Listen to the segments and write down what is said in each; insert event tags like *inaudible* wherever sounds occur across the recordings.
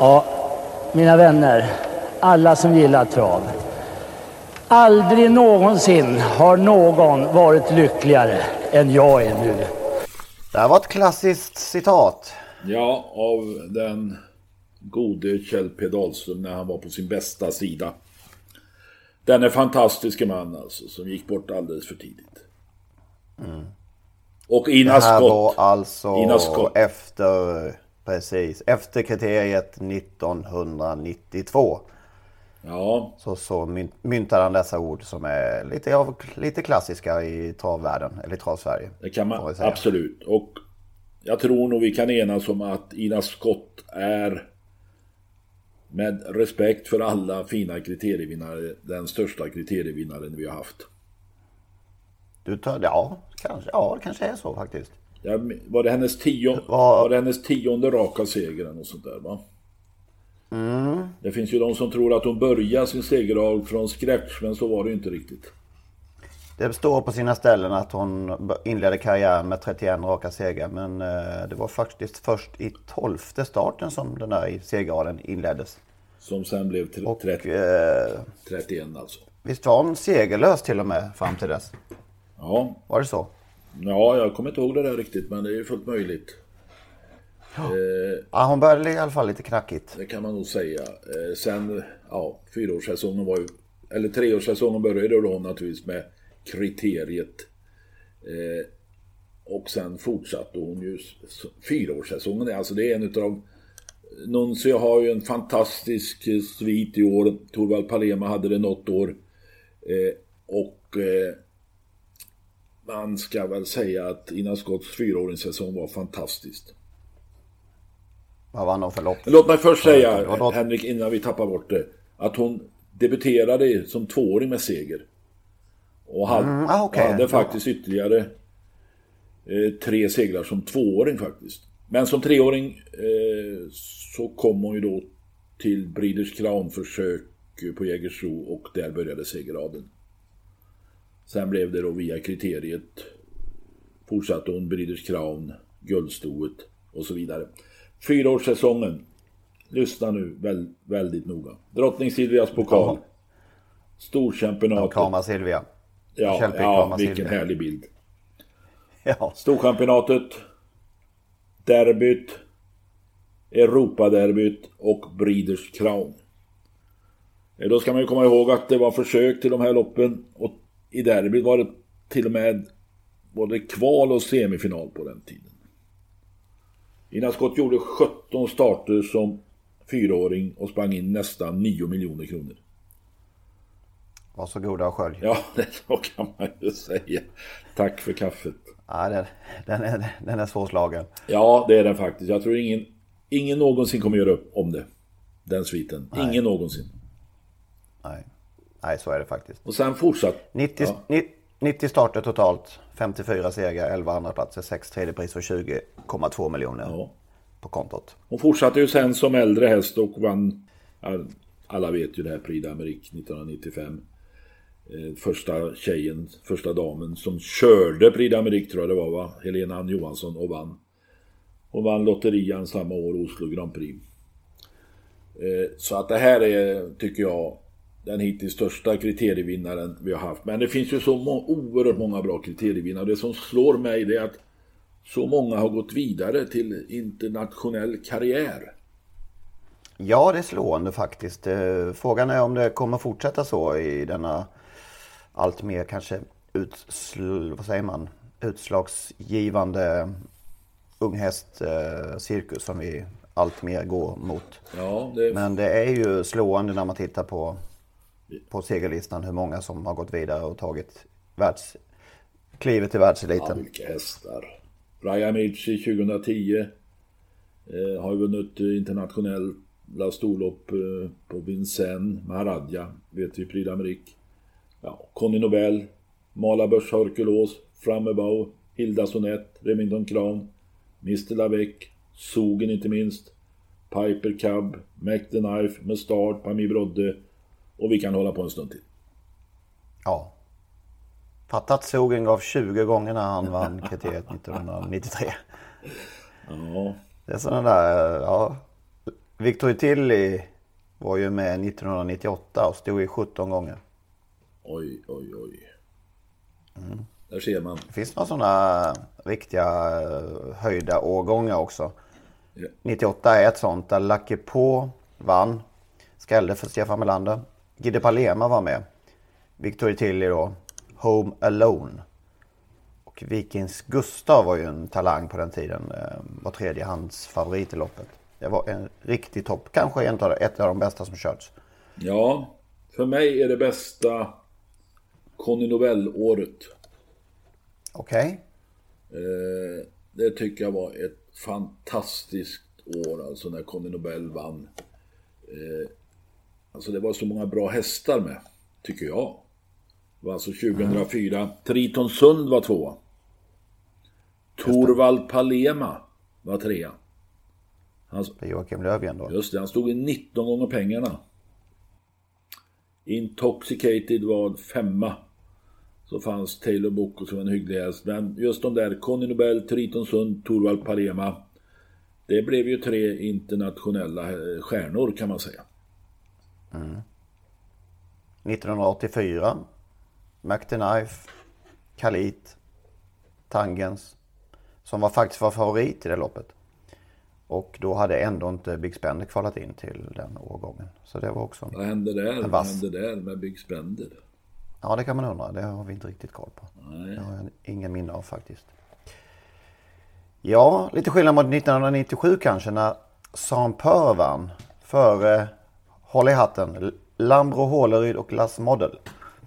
Ja, mina vänner, alla som gillar trav. Aldrig någonsin har någon varit lyckligare än jag är nu. Det här var ett klassiskt citat. Ja, av den gode Kjell P Dahlström när han var på sin bästa sida. Den är fantastiske man alltså, som gick bort alldeles för tidigt. Mm. Och Ina Det här Scott. var alltså Ina Scott. efter, precis, efter kriteriet 1992. Ja, Så, så myn- myntade han dessa ord som är lite, av, lite klassiska i travvärlden, eller i travsverige. det kan man absolut. Och jag tror nog vi kan enas om att Ina Scott är med respekt för alla fina kriterievinnare den största kriterievinnaren vi har haft. Du tar, ja, kanske, ja, det kanske är så faktiskt. Var, det hennes tio, var det hennes tionde raka seger något sånt där va? Mm. Det finns ju de som tror att hon börjar sin segerrad från scratch, men så var det inte riktigt. Det står på sina ställen att hon inledde karriären med 31 raka segrar. Men eh, det var faktiskt först i tolfte starten som den där segerraden inleddes. Som sen blev tre- Och 30, eh, 31 alltså. visst var hon segerlös till och med fram till dess? Ja, Var det så? Ja, jag kommer inte ihåg det där riktigt, men det är ju fullt möjligt. Ja, hon började i alla fall lite knackigt. Det kan man nog säga. Eh, sen, ja, fyraårssäsongen var ju... Eller treårssäsongen började då naturligtvis med kriteriet. Eh, och sen fortsatte hon ju... Fyraårssäsongen, alltså det är en utav... Nuncio har ju en fantastisk eh, svit i år. Torvald Palema hade det något år. Eh, och... Eh, man ska väl säga att Ina Scotts fyraåringssäsong var fantastisk. Vad vann hon för lopp? Låt mig först säga, Henrik, innan vi tappar bort det. Att hon debuterade som tvååring med seger. Och hade, ah, okej. hade faktiskt ytterligare eh, tre segrar som tvååring faktiskt. Men som treåring eh, så kom hon ju då till Breeders Crown-försök på Jägersro och där började segerraden. Sen blev det då via kriteriet fortsatte hon Breeders Crown, Guldstoet och så vidare. Fyraårssäsongen. Lyssna nu väl, väldigt noga. Drottning Silvias pokal. Storchampionatet. Kramar Silvia. Ja, Kämpe ja kramar vilken Silvia. härlig bild. *laughs* Ja. Storchampionatet. Derbyt. Europaderbyt och Breeders Crown. Eh, Då ska man ju komma ihåg att det var försök till de här loppen och i derbyt var det till och med både kval och semifinal på den tiden. Ina Scott gjorde 17 starter som fyraåring och sprang in nästan 9 miljoner kronor. Varsågoda och skölj. Ja, *laughs* det så kan man ju säga. Tack för kaffet. Ja, den, den, är, den är svårslagen. Ja, det är den faktiskt. Jag tror ingen, ingen någonsin kommer göra upp om det. Den sviten. Ingen någonsin. Nej. Nej, så är det faktiskt. Och sen fortsatt. 90, Ja. ni- 90 starter totalt. 54 segrar, 11 andra platser, 6 tredjepris och 20,2 miljoner Ja. på kontot. Hon fortsatte ju sen som äldre häst och vann. Alla vet ju det här Prix d'Amérique 1995. Eh, Första tjejen, första damen som körde Prix d'Amérique tror jag det var va? Helena Ann Johansson och vann. Hon vann lotterian samma år, Oslo Grand Prix. Eh, Så att det här är, tycker jag, den hittills största kriterievinnaren vi har haft. Men det finns ju så må- oerhört många bra kriterievinnare. Det som slår mig det är att så många har gått vidare till internationell karriär. Ja, det är slående faktiskt. Eh, Frågan är om det kommer fortsätta så i denna allt mer kanske utsl... vad säger man? utslagsgivande unghästcirkus som vi allt mer går mot. Ja, det... Men det är ju slående när man tittar på, på segerlistan hur många som har gått vidare och tagit världs, klivet till världseliten. Ja, vilka hästar. Ryan Mitchie 2010 eh, har ju vunnit eh, internationella storlopp eh, på Vincennes, Maharadja, vet vi, Prix d'Amérique. Ja, Conny Nobel, Mala Börs Herculos, Frammebau, Hilda Sonett, Remington Crown, Mr Lavec, Sogen inte minst, Piper Cub, Mac the Knife, Mustard, Pami Brodde och vi kan hålla på en stund till. Ja. Fatta att Sogen gav 20 gånger när han vann kriteriet 1993. Ja. Det är sådana där, ja. Victor Tilly var ju med 1998 och stod i 17 gånger. Oj, oj, oj. Mm. Där ser man. Det finns några sådana riktiga eh, höjda årgångar också. Ja. 98 är ett sånt där Lucky på vann. Skällde för Stefan Melander. Gide Palema var med. Victor Tilly då. Home Alone. Och Vikings Gustav var ju en talang på den tiden. Eh, var tredje hans favorit i loppet. Det var en riktig topp. Kanske en av, ett av de bästa som körts. Ja, för mig är det bästa Conny Novell-året. Okej. Okay. Eh, det tycker jag var ett fantastiskt år, alltså när Conny Nobel vann. Eh, alltså det var så många bra hästar med, tycker jag. Det var alltså 2004. Triton Sund var tvåa. Torvald Palema var trea. Han, det är Joakim Löfgren då? Just det, han stod i 19 gånger pengarna. Intoxicated var femma så fanns Taylor Boko som en hygglig häst. Men just de där, Conny Nobel, Triton Sund, Torvald Parema. Det blev ju tre internationella eh, stjärnor kan man säga. Mm. 1984. McTheKnife, Kalit, Tangens. Som var faktiskt var favorit i det loppet. Och då hade ändå inte Big Spender kvalat in till den årgången. Så det var också Vad hände där? Vad hände där med Big Spender? Ja, det kan man undra. Det har vi inte riktigt koll på. Nej. Det har jag ingen minne av faktiskt. Ja, lite skillnad mot 1997 kanske när Sampör vann före, håll i hatten, Lambro Håleryd och Lass Model.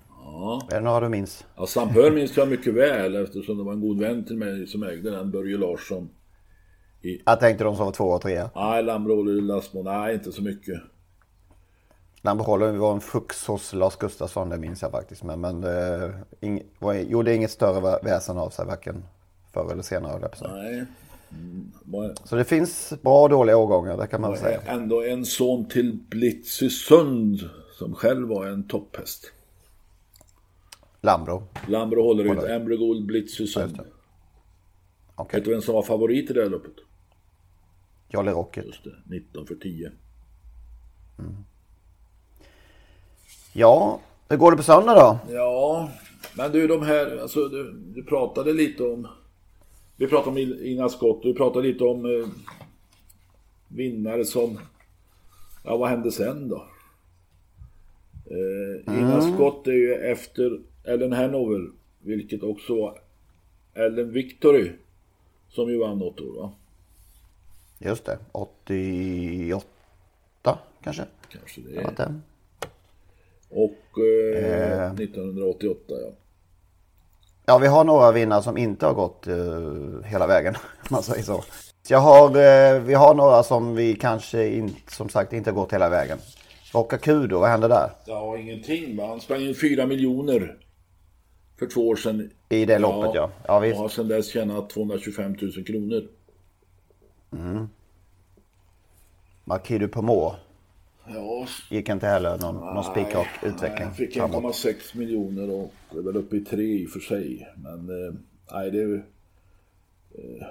Ja. Är det några du minns? Ja, Sampör minns jag mycket väl eftersom det var en god vän till mig som ägde den, Börje Larsson. I... Jag tänkte de som var två och tre. Nej, Lambro Håleryd, Lass Model, nej inte så mycket. Lamberholm var en fux hos Lars Gustafsson, det minns jag faktiskt. Men, men det eh, ing, gjorde inget större väsen av sig varken förr eller senare. Nej. Så det finns bra och dåliga årgångar, det kan man säga. Ändå en son till Blitzy Sund som själv var en topphäst. Lambro. Lambro håller ut. Embry Gold Blitzy Sund. Okay. Vet du vem som var favorit i det här loppet? Jolly Rocket. Just det, 19 för 10. Mm. Ja, hur går det på söndag då? Ja, men du de här, alltså du, du pratade lite om, vi pratade om Ina Skott, du pratade lite om eh, vinnare som, ja vad hände sen då? Eh, Ina mm. Scott är ju efter Ellen Hanover, vilket också var Ellen Victory som ju vann något år va? Just det, 88 kanske? Kanske det. det och eh, eh. 1988 ja. Ja, vi har några vinnare som inte har gått eh, hela vägen. *laughs* Om man säger så. Jag har, eh, vi har några som vi kanske in, som sagt inte har gått hela vägen. Rocka Kudo, vad hände där? Ja, ingenting. Va? Han sprang in 4 miljoner för två år sedan. I det ja, loppet ja. ja visst. Och har sedan dess tjänat 225 000 kronor. Mm. Markidu Pomå Ja. Gick inte heller någon, någon spikrak utveckling Han fick 1,6 miljoner och är väl uppe i 3 i och för sig. Men eh, nej, det är ju... Eh,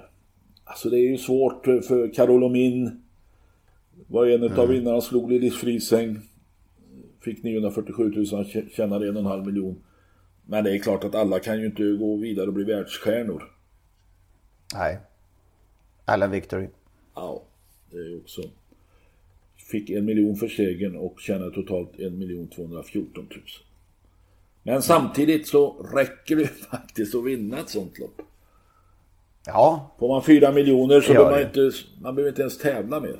alltså det är ju svårt för Karolomin. Var en mm. av vinnarna, slog Lillis Frisäng. Fick 947 000, tjänade 1,5 miljon. Men det är klart att alla kan ju inte gå vidare och bli världsstjärnor. Nej. Allen Victory. Ja, det är ju också fick en miljon för segern och tjänade totalt en miljon 214 000. Men samtidigt så räcker det *laughs* faktiskt att vinna ett sånt lopp. Ja, Får man fyra miljoner så Det behöver man inte, man behöver inte ens tävla mer.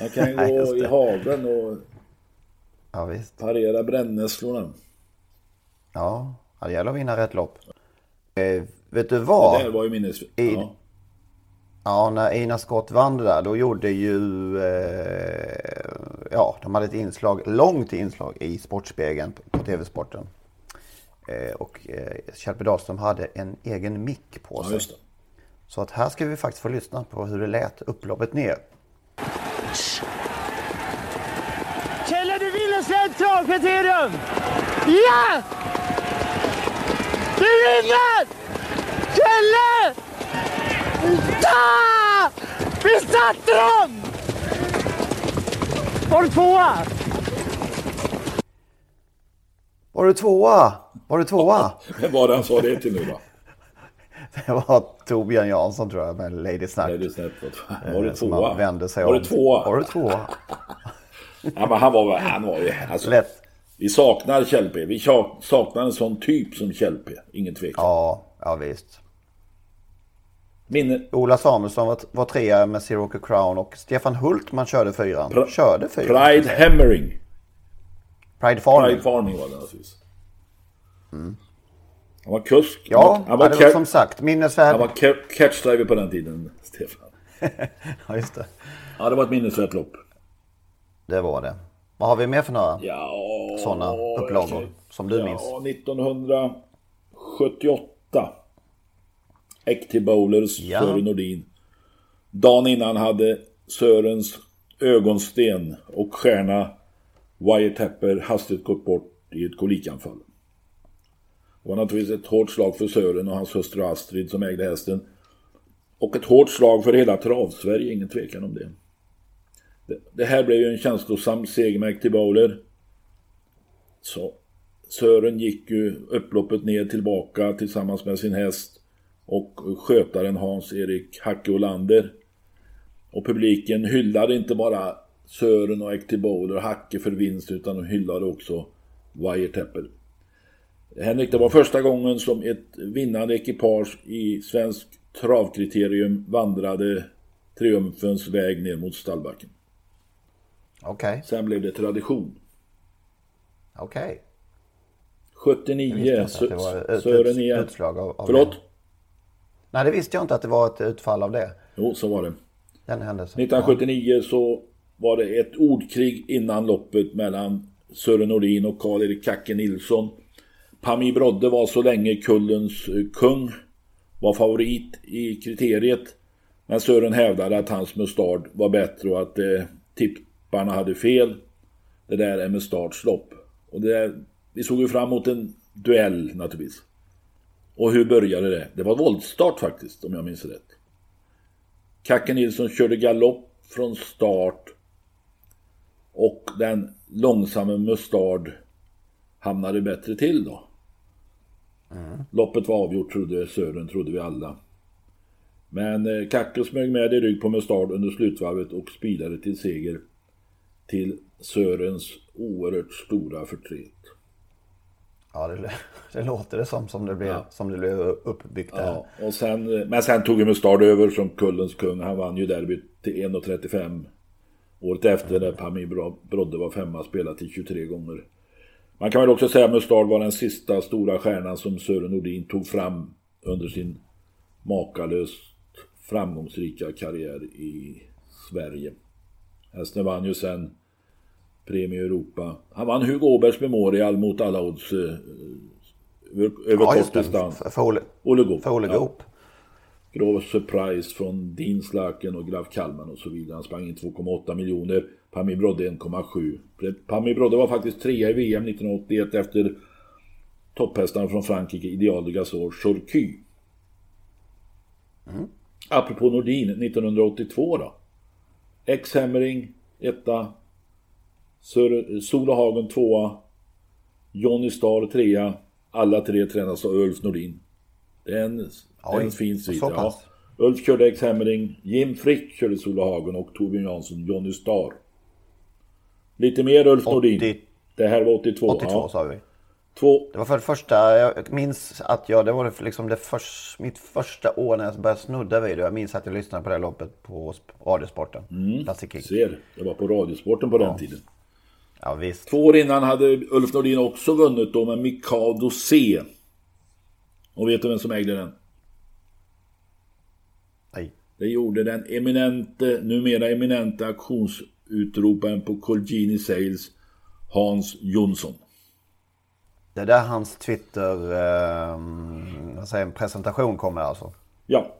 Man kan *laughs* gå det. i hagen och ja visst. parera brännässlorna. Ja, det gäller att vinna rätt lopp. Eh, vet du Det vad? där var ju minnes... I- Ja. Ja, när Einar Scott vann det där, då gjorde ju... Eh, ja, de hade ett inslag, långt inslag i Sportspegeln på, på TV-sporten. Eh, och eh, Kjellby Dahlström hade en egen mick på ja, sig. just det. Så att här ska vi faktiskt få lyssna på hur det lät upploppet ner. Kjelle, du vinner svenskt travkriterium! Ja! Du vinner! Ja! Vi satte dem! Var du tvåa? Var du tvåa? Var du tvåa? *laughs* Vem var det han sa det till nu då? *laughs* Det var Torbjörn Jansson tror jag med Lady Snack. Nej, det är snett. Var det Eh, som tvåa? vände sig Var det tvåa? Var du tvåa? *laughs* Ja, men han var, han var ju... Alltså, Lätt. vi saknar Kjell P. Vi sa- saknar en sån typ som Kjell P. Ingen tvekan. Ja, ja visst. Minne... Ola Samuelsson var, var trea med Zero Crown och Stefan Hultman körde fyran. Pra- körde fyran. Pride Hammering. Pride Farming. Pride Farming var det naturligtvis. Han var kusk. Ja, han var, det var som sagt minnesvärd. han var ca- catchdriver på den tiden, Stefan. *laughs* Ja, just det. Ja, det var ett minnesvärt lopp. Det var det. Vad har vi mer för några Ja, sådana upplagor som du ja, minns? 1978. Äkti Bowlers, Ja. Sören Nordin. Dagen innan hade Sörens ögonsten och stjärna Wyatt Tepper hastigt gått bort i ett kolikanfall. Det var naturligtvis ett hårt slag för Sören och hans hustru Astrid som ägde hästen. Och ett hårt slag för hela Travsverige, ingen tvekan om det. Det, det här blev ju en känslosam seger med Active Bowler. Så Sören gick ju upploppet ner tillbaka tillsammans med sin häst och skötaren Hans-Erik Hacke Olander. Och publiken hyllade inte bara Sören och Active Bowler och Hacke för vinst utan de hyllade också Wire. Henrik, det var första gången som ett vinnande ekipage i svensk travkriterium vandrade triumfens väg ner mot stallbacken. Okej, Sen blev det tradition. okej. 79, var ett Sören ut, igen. utslag av, av Förlåt? Nej, det visste jag inte att det var ett utfall av det. Jo, så var det. Den händelsen. 1979 så var det ett ordkrig innan loppet mellan Sören Nordin och Karl-Erik Kacke Nilsson. Pami Brodde var så länge kullens eh, kung, var favorit i kriteriet. Men Sören hävdade att hans Mustard var bättre och att eh, tipparna hade fel. Det där är Mustards lopp. Och det där, vi såg ju fram emot en duell naturligtvis. Och hur började det? Det var våldstart faktiskt, om jag minns rätt. Kacke Nilsson körde galopp från start. Och den långsamme Mustard hamnade bättre till då. Loppet var avgjort trodde Sören, trodde vi alla. Men eh, Kacke smög med i rygg på Mustard under slutvarvet och spidade till seger. Till Sörens oerhört stora förtret. Ja, det, *laughs* det låter det som, som, det blev, Ja. som det blev uppbyggt där. Ja, och sen, men sen tog ju Mustard över som kullens kung. Han vann ju derbyt till 1.35. Året efter när Pami Bro- Brodde var femma spelade till 23 gånger. Man kan väl också säga att Mustard var den sista stora stjärnan som Sören Nordin tog fram under sin makalöst framgångsrika karriär i Sverige. Hästen vann ju sen Premie Europa. Han vann Hugo Åbergs Memorial mot alla odds eh, över, över Ja, kort distans. För, Olle Goop. för Ja. Grov surprise från Dinslaken och Graf Kalman och så vidare. Han sprang in 2,8 miljoner. Pami Brodde 1,7. Pami Brodde var faktiskt trea i VM 1981 efter topphästarna från Frankrike, Ideal de Gasol, Chorky. Mm. Apropå Nordin 1982 då. X-Hammering etta. Solohagen tvåa. Johnny Starr trea. Alla tre tränas av Ulf Nordin. Det är en, Oj, en fin svit. Ja. Ulf körde X-Hammering. Jim Frick körde Solohagen och Torbjörn Jansson Johnny Starr. Lite mer Ulf Nordin. 80 Det här var 82. 82 ja. sa vi. Två. Det var för det första, jag minns att jag, det var liksom det först, mitt första år när jag började snudda vid det. Jag minns att jag lyssnade på det här loppet på sp- Radiosporten. Mm. King. Ser, det var på Radiosporten på den tiden. Ja visst. Två år innan hade Ulf Nordin också vunnit då med Mikado C. Och vet du vem som ägde den? Nej. Det gjorde den eminente, numera eminente auktionsutroparen på Colgini Sales, Hans Jonsson. Det är där hans Twitter, eh, vad säger jag, presentation kommer alltså. Ja.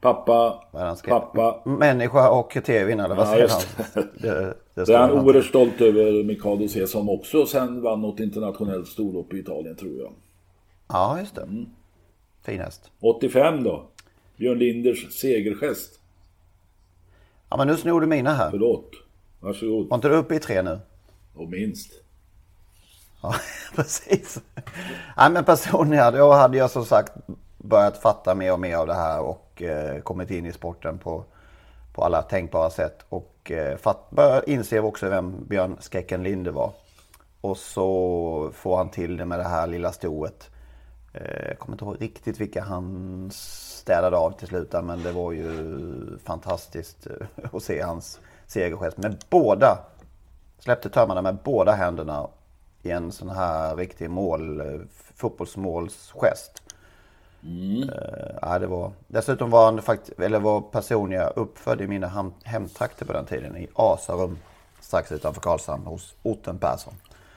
Pappa, pappa. Människa och tv eller vad säger han? Det, det Det är han oerhört stolt över Mikado C som också sen vann något internationellt storlopp i Italien tror jag. Ja, just det. Mm. Fin häst. 85 då. Björn Linders segergest. Ja, men nu snor du mina här. Förlåt. Varsågod. Var inte du uppe i tre nu? Och minst. Ja, *laughs* precis. Nej, men personligen då hade jag som sagt börjat fatta mer och mer av det här och eh, kommit in i sporten på, på alla tänkbara sätt. Och eh, fatt, började inse också vem Björn Skäcken Linde var. Och så får han till det med det här lilla stoet. Eh, jag kommer inte ihåg riktigt vilka han städade av till slut men det var ju fantastiskt eh, *laughs* att se hans segergest. Med båda, släppte tömmarna med båda händerna i en sån här riktig mål, eh, fotbollsmålsgest. Eh, ja, det var, dessutom var han faktiskt, eller var personliga uppfödd i mina hem, hemtrakter på den tiden i Asarum strax utanför Karlshamn hos Otten Persson.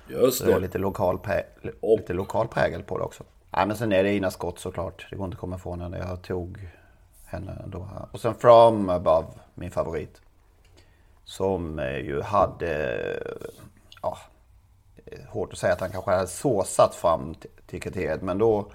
Just Så det var det. lite lokal, prä, lite lokal prägel på det också. Ja, men sen är det Ina Skott såklart. Det går inte att komma ifrån henne. Jag tog henne ändå här. Och sen From Above, min favorit. Som eh, ju hade, ja, eh, hårt att säga att han kanske hade såsat fram till- kriteriet. Men då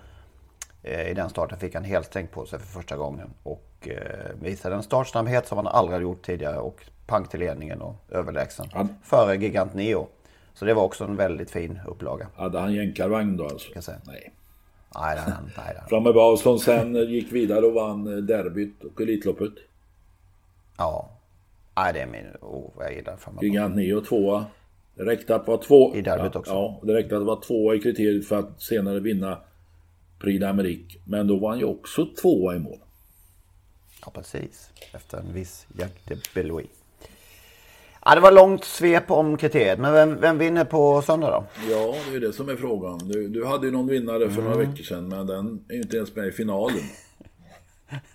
i den starten fick han helt stängt på sig för första gången. Och eh, visade en startsnabbhet som han aldrig gjort tidigare. Och pang till ledningen och överlägsen. Han- Före Gigant Neo. Så det var också en väldigt fin upplaga. Hade han jänkarvagn då alltså? jag säga. Nej. Nej, nej, nej, nej. Framme Bausson sen gick vidare och vann eh, derbyt och Elitloppet. Ja. Nej, det är min... Oh, jag gillar framåt. Gigant Neo tvåa. Det räckte att vara två... I derbyt ja, också. Ja, det räckte att vara tvåa i kriteriet för att senare vinna Prix d'Amérique. Men då var han ju också tvåa i mål. Ja, precis. Efter en viss Jacques de Belouis. Ja, det var långt svep om kriteriet. Men vem, vem vinner på söndag då? Ja, det är det som är frågan. Du, du hade ju någon vinnare för Mm. några veckor sedan, men den är ju inte ens med i finalen. *laughs*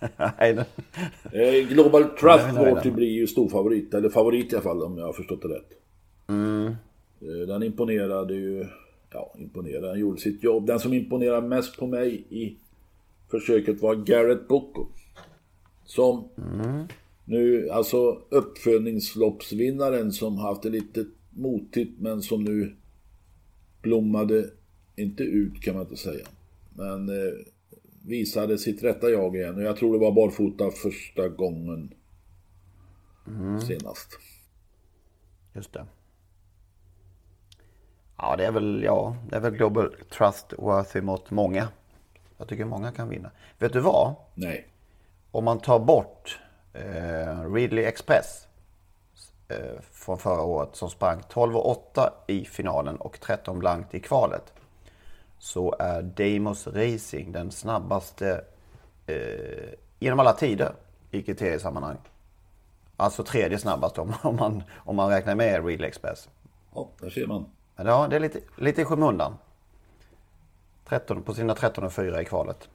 Eh, Global Trustworthy nej. blir ju stor favorit, eller favorit i alla fall om jag har förstått det rätt. Mm. Eh, Den imponerade ju, ja imponerade, han gjorde sitt jobb. Den som imponerade mest på mig i försöket var Garrett Bocco. Som Mm. nu, alltså uppfödningsloppsvinnaren som haft det lite motigt men som nu blommade, inte ut kan man inte säga. Men eh, visade sitt rätta jag igen och jag tror det var barfota första gången senast. Just det. Ja, det är väl, ja, det är väl Global Trustworthy mot många. Jag tycker många kan vinna. Vet du vad? Nej. Om man tar bort eh, Ridley Express eh, från förra året som sprang 12 och 8 i finalen och 13 blankt i kvalet. Så är Damos Racing den snabbaste eh, genom alla tider i kriteriesammanhang. Alltså tredje snabbast om, *laughs* om, man, om man räknar med Ridley Express. Ja, där ser man. Men ja, det är lite, lite i skymundan. 13, på sina 13 och 4 i kvalet.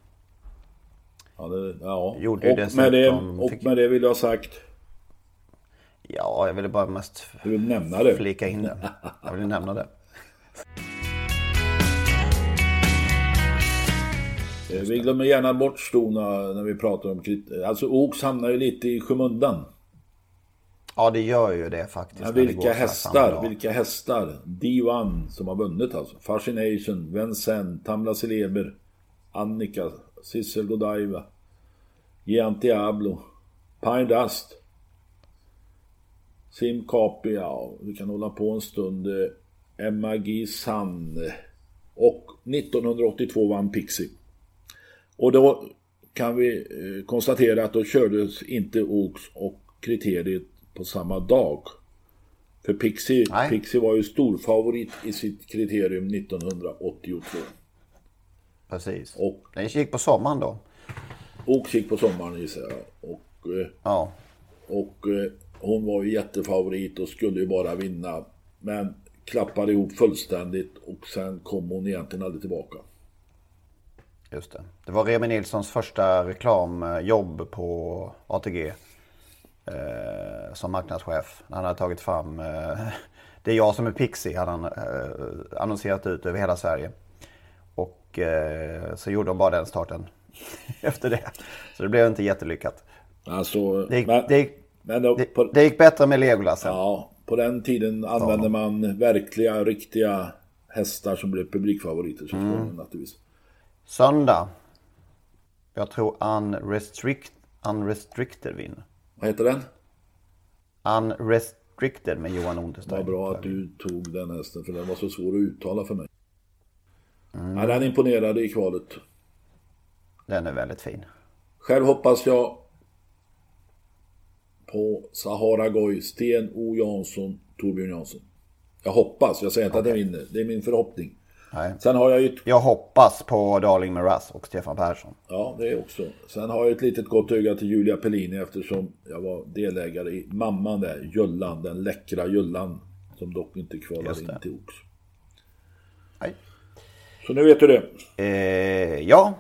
Ja, det, ja. Gjorde ju och, dessutom- med det, och fick- med det vill jag ha sagt, Ja, jag ville bara mest vill nämna det. flika in det. Jag ville nämna det. Eh, Vi glömmer gärna bort Stona när vi pratar om krit- Alltså Oaks hamnar ju lite i skymundan. Ja, det gör ju det faktiskt. Ja, det vilka här hästar, vilka hästar. D1 som har vunnit alltså. Fascination, Vincent, Tamla Celeber, Annika, Sissel Godiva, Gian Diablo, Pine Dust, Sim Capi, ja, vi kan hålla på en stund. Emma G. Sun och 1982 vann Pixie. Och då kan vi eh, konstatera att då kördes inte Oaks och kriteriet på samma dag. För Pixie, Pixie var ju storfavorit i sitt kriterium 1982. Precis. Och, Den gick på sommaren då. Och gick på sommaren gissar jag. Och, eh, ja. och eh, hon var ju jättefavorit och skulle ju bara vinna. Men klappade ihop fullständigt och sen kom hon egentligen aldrig tillbaka. Just det. Det var Remi Nilssons första reklamjobb på ATG. Eh, som marknadschef. Han hade tagit fram eh, *laughs* Det är jag som är Pixie hade han eh, annonserat ut över hela Sverige. Och eh, så gjorde de bara den starten *laughs* efter det. Så det blev inte jättelyckat. Alltså, det, gick, men, det, gick, men då, det, det gick bättre med Legolassen. Ja, på den tiden använde ja. man verkliga, riktiga hästar som blev publikfavoriter så mm. naturligtvis. Söndag. Jag tror Unrestrict, Unrestricted vinner. Vad heter den? Unrestricted med Johan Unterstein. Vad bra att du tog den hästen för den var så svår att uttala för mig. Mm. Ja, den imponerade i kvalet. Den är väldigt fin. Själv hoppas jag på Sahara Goy, Sten O Jansson, Torbjörn Jansson. Jag hoppas, jag säger inte okay. att jag vinner. Det är min förhoppning. Nej. Sen har jag ju... Ett... Jag hoppas på Darling Miraz och Stefan Persson. Ja, det är också. Sen har jag ett litet gott öga till Julia Pellini eftersom jag var delägare i mamman där, Jullan, den läckra Jullan. Som dock inte kvalade in till Ox. Nej. Så nu vet du det. Eh, ja.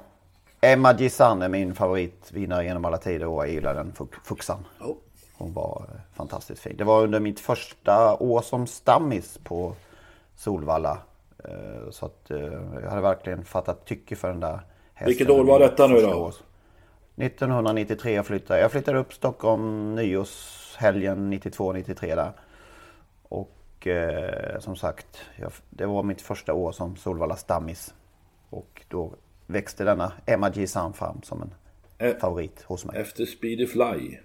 Emma Gissan är min favoritvinnare genom alla tider och jag gillar den fuxan. Oh. Hon var eh, fantastiskt fin. Det var under mitt första år som stammis på Solvalla. Eh, så att eh, jag hade verkligen fattat tycke för den där hästen. Vilket år var detta nu då? 1993 jag flyttade. Jag flyttade upp Stockholm nyårshelgen 92-93 där. Och eh, som sagt, jag, det var mitt första år som Solvalla stammis. Och då växte denna Emma G. Fram som en e favorit hos mig. Efter Speedy Fly.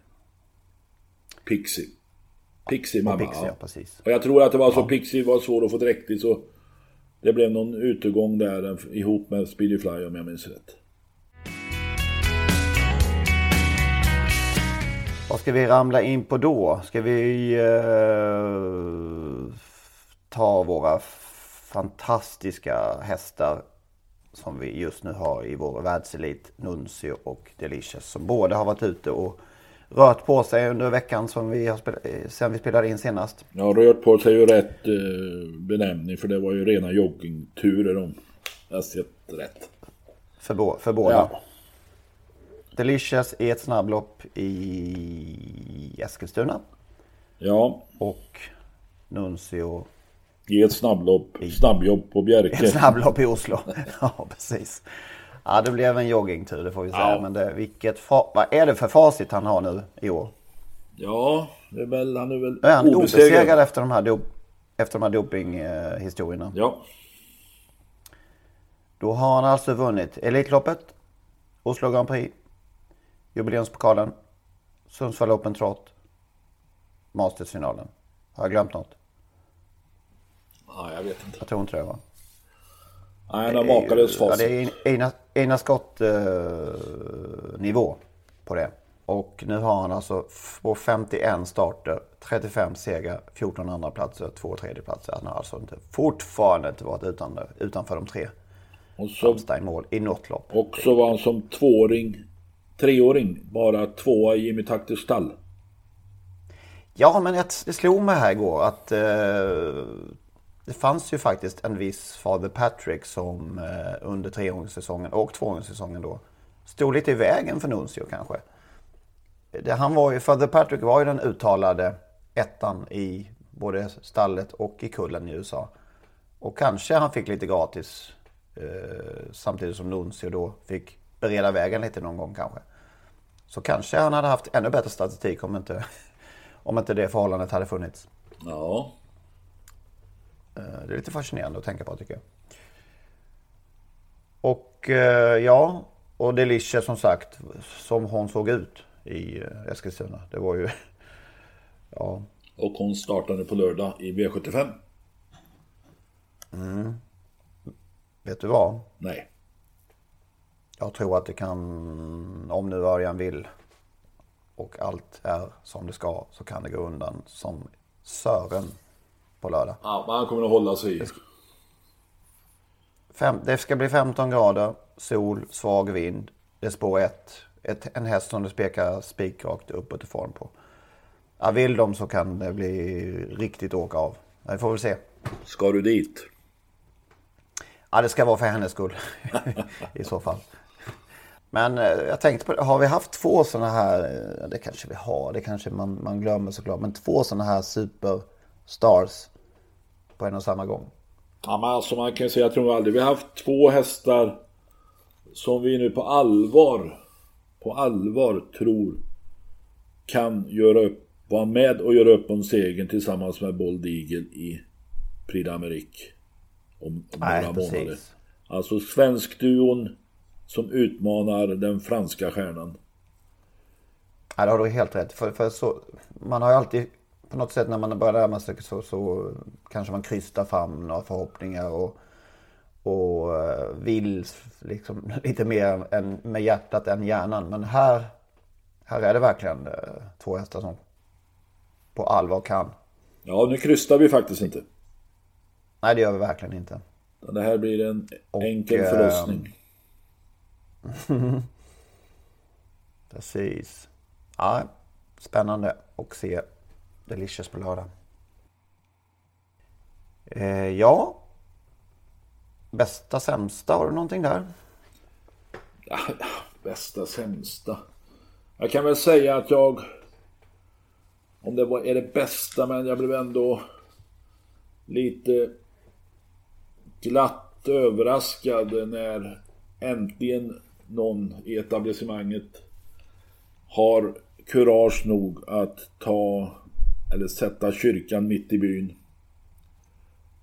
Pixie. Pixie mamma. Och Pixie, ja. precis. Och jag tror att det var så ja. Pixie var svår att få dräktig så det blev någon utegång där eh, ihop med Speedy Fly om jag minns rätt. Vad ska vi ramla in på då? Ska vi eh, ta våra fantastiska hästar som vi just nu har i vår världselit, Nuncio och Delicious, som båda har varit ute och rört på sig under veckan som vi har spelat, eh, sen vi spelade in senast. Ja, rört på sig är ju rätt eh, benämning för det var ju rena joggingturer om jag sett rätt. För, bo, för båda. Ja. Delicious i ett snabblopp i Eskilstuna. Ja. Och Nuncio i ett snabblopp, snabbjobb på Bjerke. *laughs* Ett snabblopp i Oslo. *laughs* ja, precis. Ja, det blev en joggingtur det får vi säga. Ja. Men det, vilket vad är det för facit han har nu i år? Ja, det är väl, han är väl är han obesegrad efter de här, dop, efter de här dopinghistorierna. Ja. Då har han alltså vunnit Elitloppet, Oslo Grand Prix, Jubileumspokalen, Sundsvall Open Trot, Mastersfinalen. Har jag glömt något? Ja, jag vet inte. Jag tror inte det va? Nej, han har makalös facit. Ja, det är ena, ena skott eh, nivå på det. Och nu har han alltså på 51 starter, 35 segrar, 14 andra platser, 2 tredjeplatser. Han har alltså inte, fortfarande inte varit utan, utanför de tre och så, mål i något lopp. Och så var han som tvååring, treåring, bara tvåa i Jimmy Takters stall. Ja, men det slog mig här igår att eh, det fanns ju faktiskt en viss Father Patrick som eh, under treåringssäsongen och tvååringssäsongen då stod lite i vägen för Nuncio kanske. Det, han var ju, Father Patrick var ju den uttalade ettan i både stallet och i kullen i USA. Och kanske han fick lite gratis eh, samtidigt som Nuncio då fick bereda vägen lite någon gång kanske. Så kanske han hade haft ännu bättre statistik om inte, *laughs* om inte det förhållandet hade funnits. Ja, det är lite fascinerande att tänka på tycker jag. Och eh, ja, och Delicious som sagt, som hon såg ut i eh, Eskilstuna. Det var ju, *laughs* ja. Och hon startade på lördag i V75. Mm. Vet du vad? Nej. Jag tror att det kan, om nu Örjan vill och allt är som det ska, så kan det gå undan som Sören på lördag. Ja, men han kommer att hålla sig i. Fem, det ska bli 15 grader, sol, svag vind. Det är spår 1. Ett, en häst som du spekar spikrakt uppåt i form på. Ja, vill de så kan det bli riktigt åka av. Vi får väl se. Ska du dit? Ja, det ska vara för hennes skull *laughs* i så fall. Men eh, jag tänkte på det, har vi haft två sådana här, eh, det kanske vi har, det kanske man, man glömmer såklart, men två sådana här superstars på en och samma gång. Ja, men alltså man kan säga, jag tror aldrig vi har haft två hästar som vi nu på allvar, på allvar tror kan göra upp, vara med och göra upp om segern tillsammans med Bold Eagle i Prix d'Amérique. Om, om Nej, några precis. månader. Alltså svenskduon som utmanar den franska stjärnan. Ja, det har du helt rätt. För, för så, man har ju alltid, på något sätt när man börjar närma sig så, så kanske man krystar fram några förhoppningar och, och eh, vill liksom *laughs* lite mer än, med hjärtat än hjärnan. Men här, här är det verkligen eh, två hästar som på allvar kan. Ja, nu krystar vi faktiskt inte. Nej, det gör vi verkligen inte. Det här blir en enkel eh, förlossning. *laughs* Precis. Ja, spännande att se Delicious på lördag. Eh, ja. Bästa sämsta, har du någonting där? Bästa, sämsta. Jag kan väl säga att jag... Om det var, är det bästa, men jag blev ändå lite glatt överraskad när äntligen någon i etablissemanget har kurage nog att ta eller sätta kyrkan mitt i byn.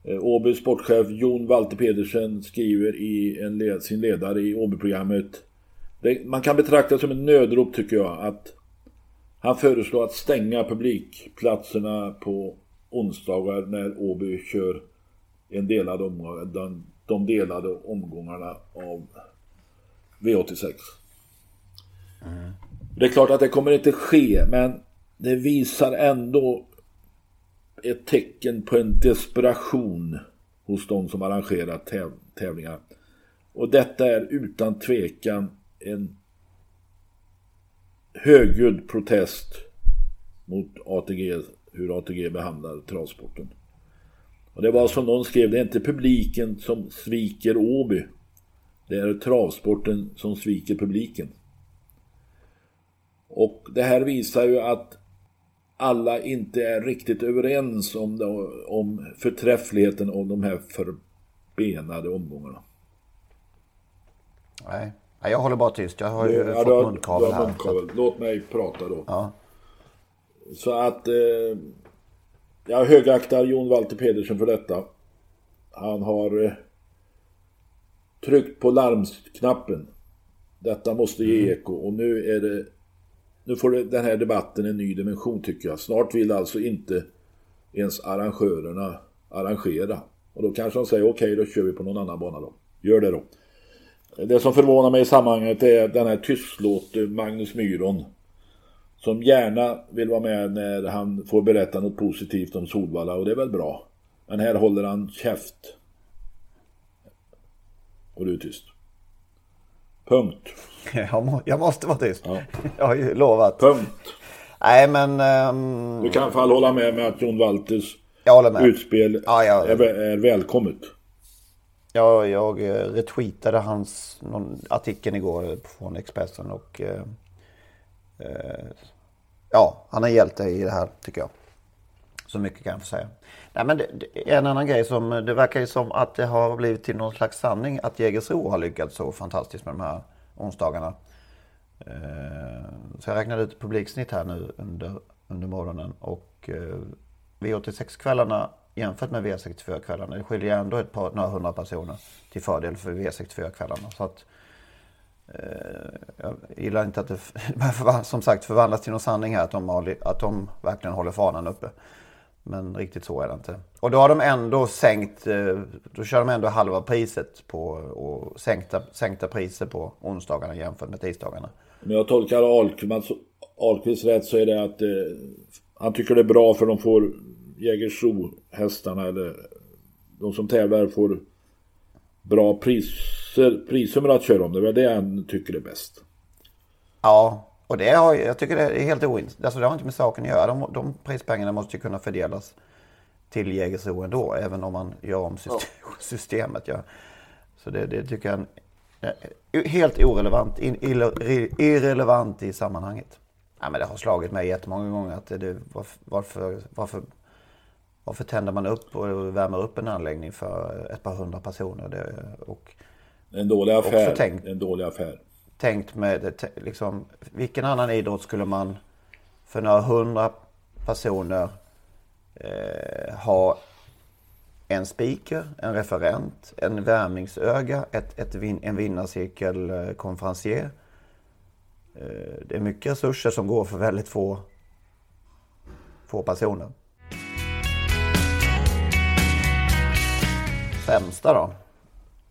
Eh, Åbys sportchef Jon Walter Pedersen skriver i en led, sin ledare i Åby-programmet Man kan betrakta det som en nödrop tycker jag att han föreslår att stänga publikplatserna på onsdagar när Åby kör en delad omgång, de, de delade omgångarna av V86. Det är klart att det kommer inte ske, men det visar ändå ett tecken på en desperation hos de som arrangerar täv tävlingar. Och detta är utan tvekan en högljudd protest mot ATG, hur ATG behandlar travsporten. Och det var som någon skrev, det är inte publiken som sviker Åby. Det är travsporten som sviker publiken. Och det här visar ju att alla inte är riktigt överens om, det, om förträffligheten av de här förbenade omgångarna. Nej. Nej, jag håller bara tyst. Jag har ju Ja, fått har- munkavel här. munkavel. Låt mig prata då. Ja. Så att eh, jag högaktar Jon Walter Pedersen för detta. Han har eh, tryckt på larmknappen. Detta måste ge Mm. eko och nu är det nu får den här debatten en ny dimension tycker jag. Snart vill alltså inte ens arrangörerna arrangera. Och då kanske de säger okej, då kör vi på någon annan bana då. Gör det då. Det som förvånar mig i sammanhanget är den här tystlåte Magnus Myron. Som gärna vill vara med när han får berätta något positivt om Solvalla och det är väl bra. Men här håller han käft. Och du är tyst. Punkt. *laughs* Jag, må, jag måste vara tyst. Ja. *laughs* Jag har ju lovat. Punkt. Nej, men ehm, Du kan i alla fall hålla med mig att Jon Walters jag utspel Ja, ja. Är, är välkommet. Jag, jag eh, retweetade hans någon artikeln igår från Expressen och eh, eh, ja, han är hjälte i det här tycker jag. Så mycket kan jag få säga. Nej, men det, det en annan grej som det verkar ju som att det har blivit till någon slags sanning att Jägersro har lyckats så fantastiskt med de här onsdagarna. Eh, Så jag räknade ut publiksnitt här nu under, under morgonen och eh, V86-kvällarna jämfört med V64-kvällarna, det skiljer ändå ett par, några hundra personer till fördel för V64-kvällarna. Så att, eh, jag gillar inte att det *laughs* som sagt förvandlas till någon sanning här, att de, har, att de verkligen håller fanan uppe. Men riktigt så är det inte. Och då har de ändå sänkt, eh, då kör de ändå halva priset på, och sänkta, sänkta priser på onsdagarna jämfört med tisdagarna. Om jag tolkar Ahlqvist, Ahlqvist rätt så är det att eh, han tycker det är bra för de får Jägersro-hästarna eller de som tävlar får bra priser, med att köra om. Det är väl det han tycker är bäst. Ja, och det har, jag tycker det är helt ointressant. Alltså det har inte med saken att göra. De, de prispengarna måste ju kunna fördelas till Jägersro ändå, även om man gör om system, ja. *laughs* systemet. Ja. Så det, det tycker jag är helt irrelevant, irrelevant i sammanhanget. Ja, men det har slagit mig jättemånga gånger att det, varför, varför, varför tänder man upp och värmer upp en anläggning för ett par hundra personer? Det, och en dålig affär. En dålig affär. Tänkt med, liksom, vilken annan idrott skulle man för några hundra personer eh, ha en speaker, en referent, en värmningsöga, ett, ett vin, en vinnarcirkelkonferencier? eh. Eh, det är mycket resurser som går för väldigt få, få personer. Sämsta då?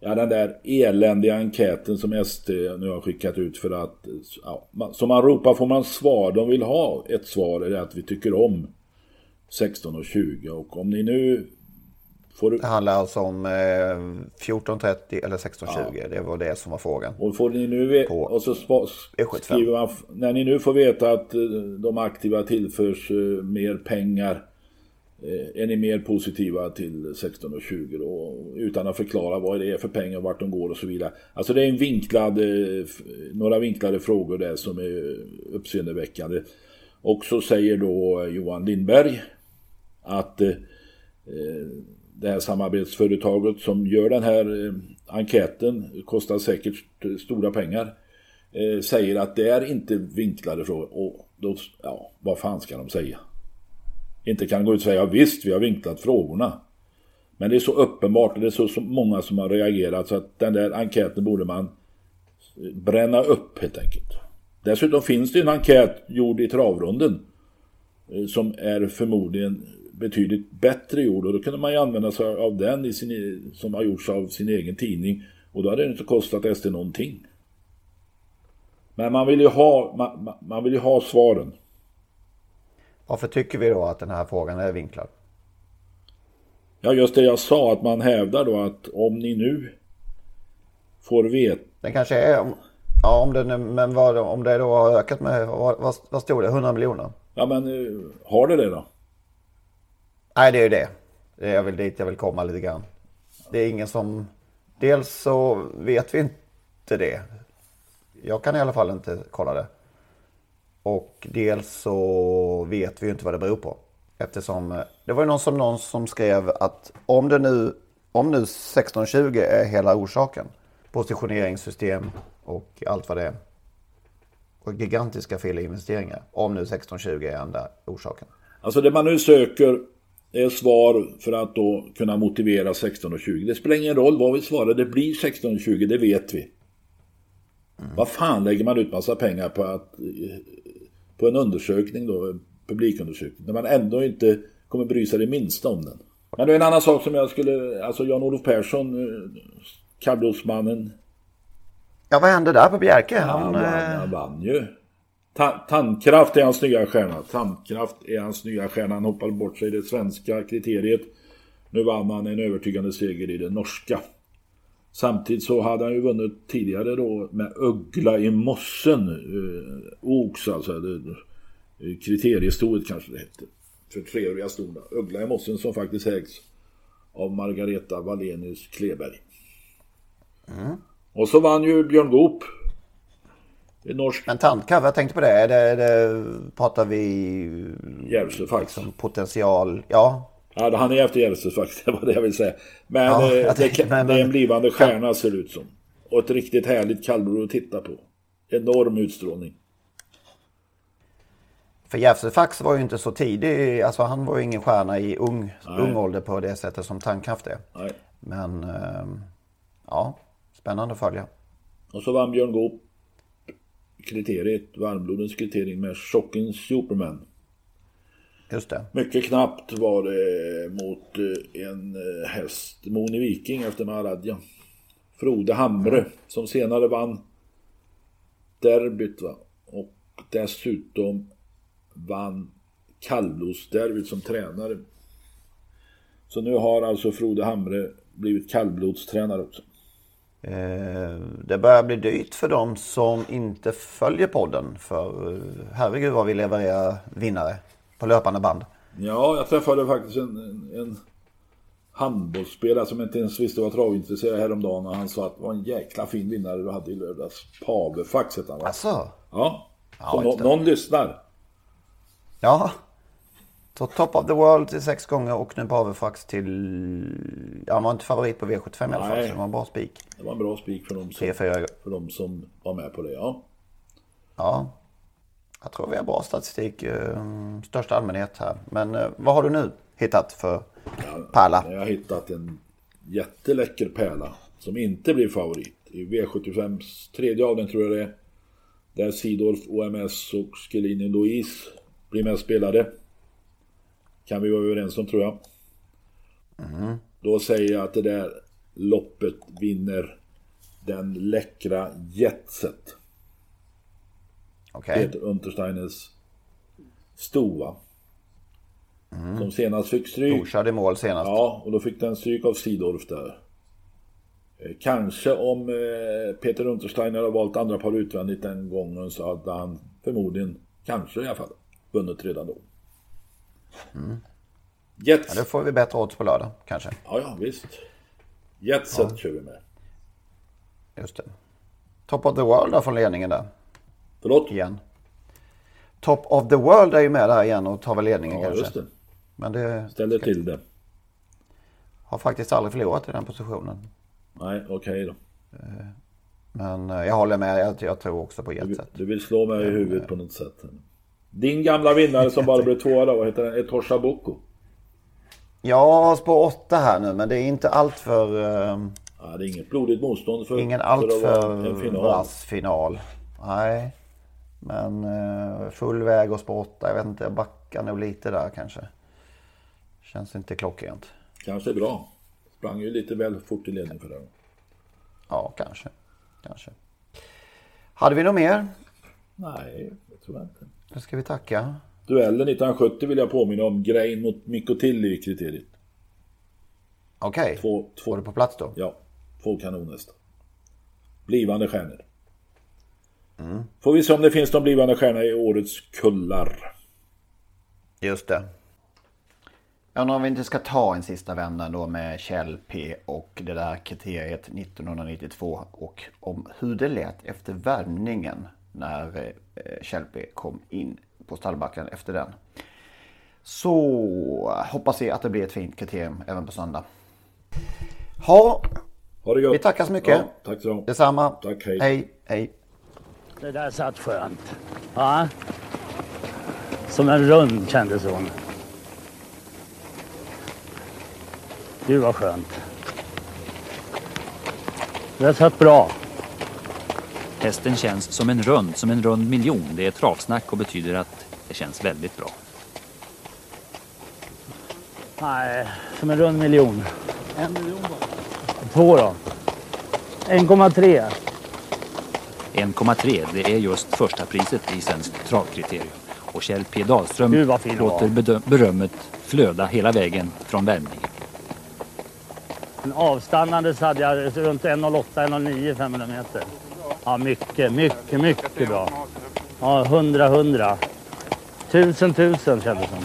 Ja, den där eländiga enkäten som SD nu har skickat ut för att... Ja, som man ropar får man svar. De vill ha ett svar, är att vi tycker om 16 och 20. Och om ni nu får... Det handlar alltså om eh, 14.30 eller 16.20. Ja. Det var det som var frågan. Och får ni nu på och så skriver man, när ni nu får veta att eh, de aktiva tillförs eh, mer pengar Eh, är ni mer positiva till 16 och 20 då? Utan att förklara vad det är för pengar, vart de går och så vidare. Alltså det är en vinklad, eh, några vinklade frågor där som är uppseendeväckande. Och så säger då Johan Lindberg att eh, det här samarbetsföretaget som gör den här enkäten kostar säkert stora pengar. Säger att det är inte vinklade frågor. Och då, ja, vad fan ska de säga? Inte kan gå ut och säga visst, vi har vinklat frågorna. Men det är så uppenbart och det är så, så många som har reagerat så att den där enkäten borde man bränna upp helt enkelt. Dessutom finns det en enkät gjord i travrunden eh, som är förmodligen betydligt bättre gjord och då kunde man ju använda sig av den i sin, e, som har gjorts av sin egen tidning och då hade det inte kostat SD någonting. Men man vill ju ha, man, man vill ju ha svaren. Varför tycker vi då att den här frågan är vinklad? Ja, just det jag sa, att man hävdar då att om ni nu får veta... Den kanske är... Ja, om det, men vad, om det då har ökat med... Vad, vad stod det? 100 miljoner? Ja, men eh, har det det då? Nej, det är ju det. Det är väl dit jag vill komma lite grann. Det är ingen som... Dels så vet vi inte det. Jag kan i alla fall inte kolla det. Och dels så vet vi ju inte vad det beror på. Eftersom eh, det var ju någon som, någon som skrev att om det nu, om nu 1620 är hela orsaken. Positioneringssystem och allt vad det är. Och gigantiska felinvesteringar. Om nu 1620 är enda orsaken. Alltså det man nu söker är svar för att då kunna motivera 1620. Det spelar ingen roll vad vi svarar, det blir 1620, det vet vi. Mm. Vad fan lägger man ut massa pengar på att på en undersökning då, publikundersökning, när man ändå inte kommer bry sig det minsta om den. Men det är en annan sak som jag skulle, alltså Jan-Olof Persson, eh, kallblodsmannen. Ja, vad hände där på Bjerke? Han, han, vann, eh, han vann ju. Ta Tandkraft är hans nya stjärna. Tandkraft är hans nya stjärna. Han hoppade bort sig i det svenska kriteriet. Nu vann han en övertygande seger i det norska. Samtidigt så hade han ju vunnit tidigare då med Ögla i mossen. Eh, Ox alltså. Eller, eh, kriteriestoet kanske det hette. För treåriga stona. Ögla i mossen som faktiskt ägs av Margareta Wallenius Kleberg. Mm. Och så vann ju Björn Goop. Norsk... Men tandkräm, jag tänkte på det. Är det, är det pratar vi... Järvsö faktiskt. Liksom potential, ja. Ja, han är efter Järvsö faktiskt, *laughs* det var det jag vill säga. Men, ja, eh, det, men, det, är en blivande stjärna ser det ut som. Och ett riktigt härligt kallblod att titta på. Enorm utstrålning. För Järvsö Fax var ju inte så tidig, alltså han var ju ingen stjärna i ung, ung ålder på det sättet som Tandkraft är. Nej. Men äh, ja, spännande att följa. Och så vann Björn Goop kriteriet, varmblodens kriterium med Chockens Superman. Just det. Mycket knappt var det mot eh, en eh, häst, Moni Viking efter Maharadja. Frode Hamre mm. som senare vann derbyt va. Och dessutom vann kallblodsderbyt som tränare. Så nu har alltså Frode Hamre blivit kallblodstränare också. Eh, det börjar bli dyrt för dem som inte följer podden. För herregud vad vi levererar vinnare på löpande band. Ja, jag träffade faktiskt en, en, handbollsspelare som inte ens visste vad travintresserad häromdagen och han sa att det var en jäkla fin vinnare du hade i lördags. Pave Fax hette han va? Alltså? Ja. Ja, inte. någon lyssnar. Ja. Så Top of the World till sex gånger och nu Pavefax till... Ja, han var inte favorit på V75 i alla fall. Nej. Så det var en bra spik. Det var en bra spik för dem som, för dem som var med på det. Ja. Ja. Jag tror vi har bra statistik. eh, Största allmänhet här. Men eh, vad har du nu hittat för pärla? Jag har hittat en jätteläcker pärla som inte blir favorit. I V75s tredje avdelning tror jag det är. Där Sidolf, OMS och Skelini Louise blir mest spelade. Kan vi vara överens om tror jag. Då säger jag att det där loppet vinner den läckra Jetset. Okej. Peter Untersteiners Stova. Som senast fick stryk. I mål senast. Ja, och då fick den stryk av Sidorf där. Eh, Kanske om eh, Peter Untersteiner har valt andra par utvändigt den gången så hade han förmodligen, kanske i alla fall, vunnit redan då. Jets. Ja, då får vi bättre odds på lördag kanske. Ja, ja, visst. Jetset kör vi med. Just det. Top of the World då från ledningen där. Förlåt? Igen. Top of the World är ju med där igen och tar väl ledningen Ja, kanske. just det. Men det Ställer till det. har faktiskt aldrig förlorat i den positionen. Nej, okej då. Men eh, jag håller med. Jag, jag tror också på Du, jetset. du vill slå mig i huvudet på något sätt. Din gamla vinnare som bara blev tvåa då, vad heter den? Etosha Boko. Ja, spår 8 här nu. Men det är inte allt för... eh, Ja, det är inget blodigt motstånd för, ingen för allt att vara för en final. vass final. Nej. Men eh, full väg och spår 8. Jag vet inte. Jag backar nog lite där kanske. Känns inte klockrent. Kanske bra. Sprang ju lite väl fort i ledning för det. Ja, kanske. Kanske. Hade vi något mer? Nej, det tror jag inte. Då ska vi tacka. Duellen 1970 vill jag påminna om. Grein mot Mikko Tilly i kriteriet. Okej. Två, Var två, du på plats då? ja, två kanonhästar. Blivande stjärnor. Får vi se om det finns någon blivande stjärna i årets kullar. Just det. Jag undrar om vi inte ska ta en sista vända då med Kjell P och det där kriteriet 1992 och om hur det lät efter värmningen när eh, Kjell P kom in på stallbacken efter den. Så hoppas vi att det blir ett fint kriterium även på söndag. Ha, Ha det gott. vi tackar så mycket. Ja, tack så mycket. Detsamma. Tack, hej. Hej, hej. Det där satt skönt. Ja. Som en rund kändes hon. Gud vad skönt. Det där satt bra. Hästen känns som en rund, som en rund miljon. Det är travsnack och betyder att det känns väldigt bra. Nej, som en rund miljon. En miljon bara. Två då. 1,3. 1,3 det är just första priset i Svensk travkriterium. Och Kjell P Dahlström Gud, fin låter bedö- berömmet flöda hela vägen från värmningen. En avstannandes hade jag runt 1,08, 1,09 500 meter. Ja, mycket, mycket, mycket bra. Ja, 100, 100. Tusen, tusen kändes det som.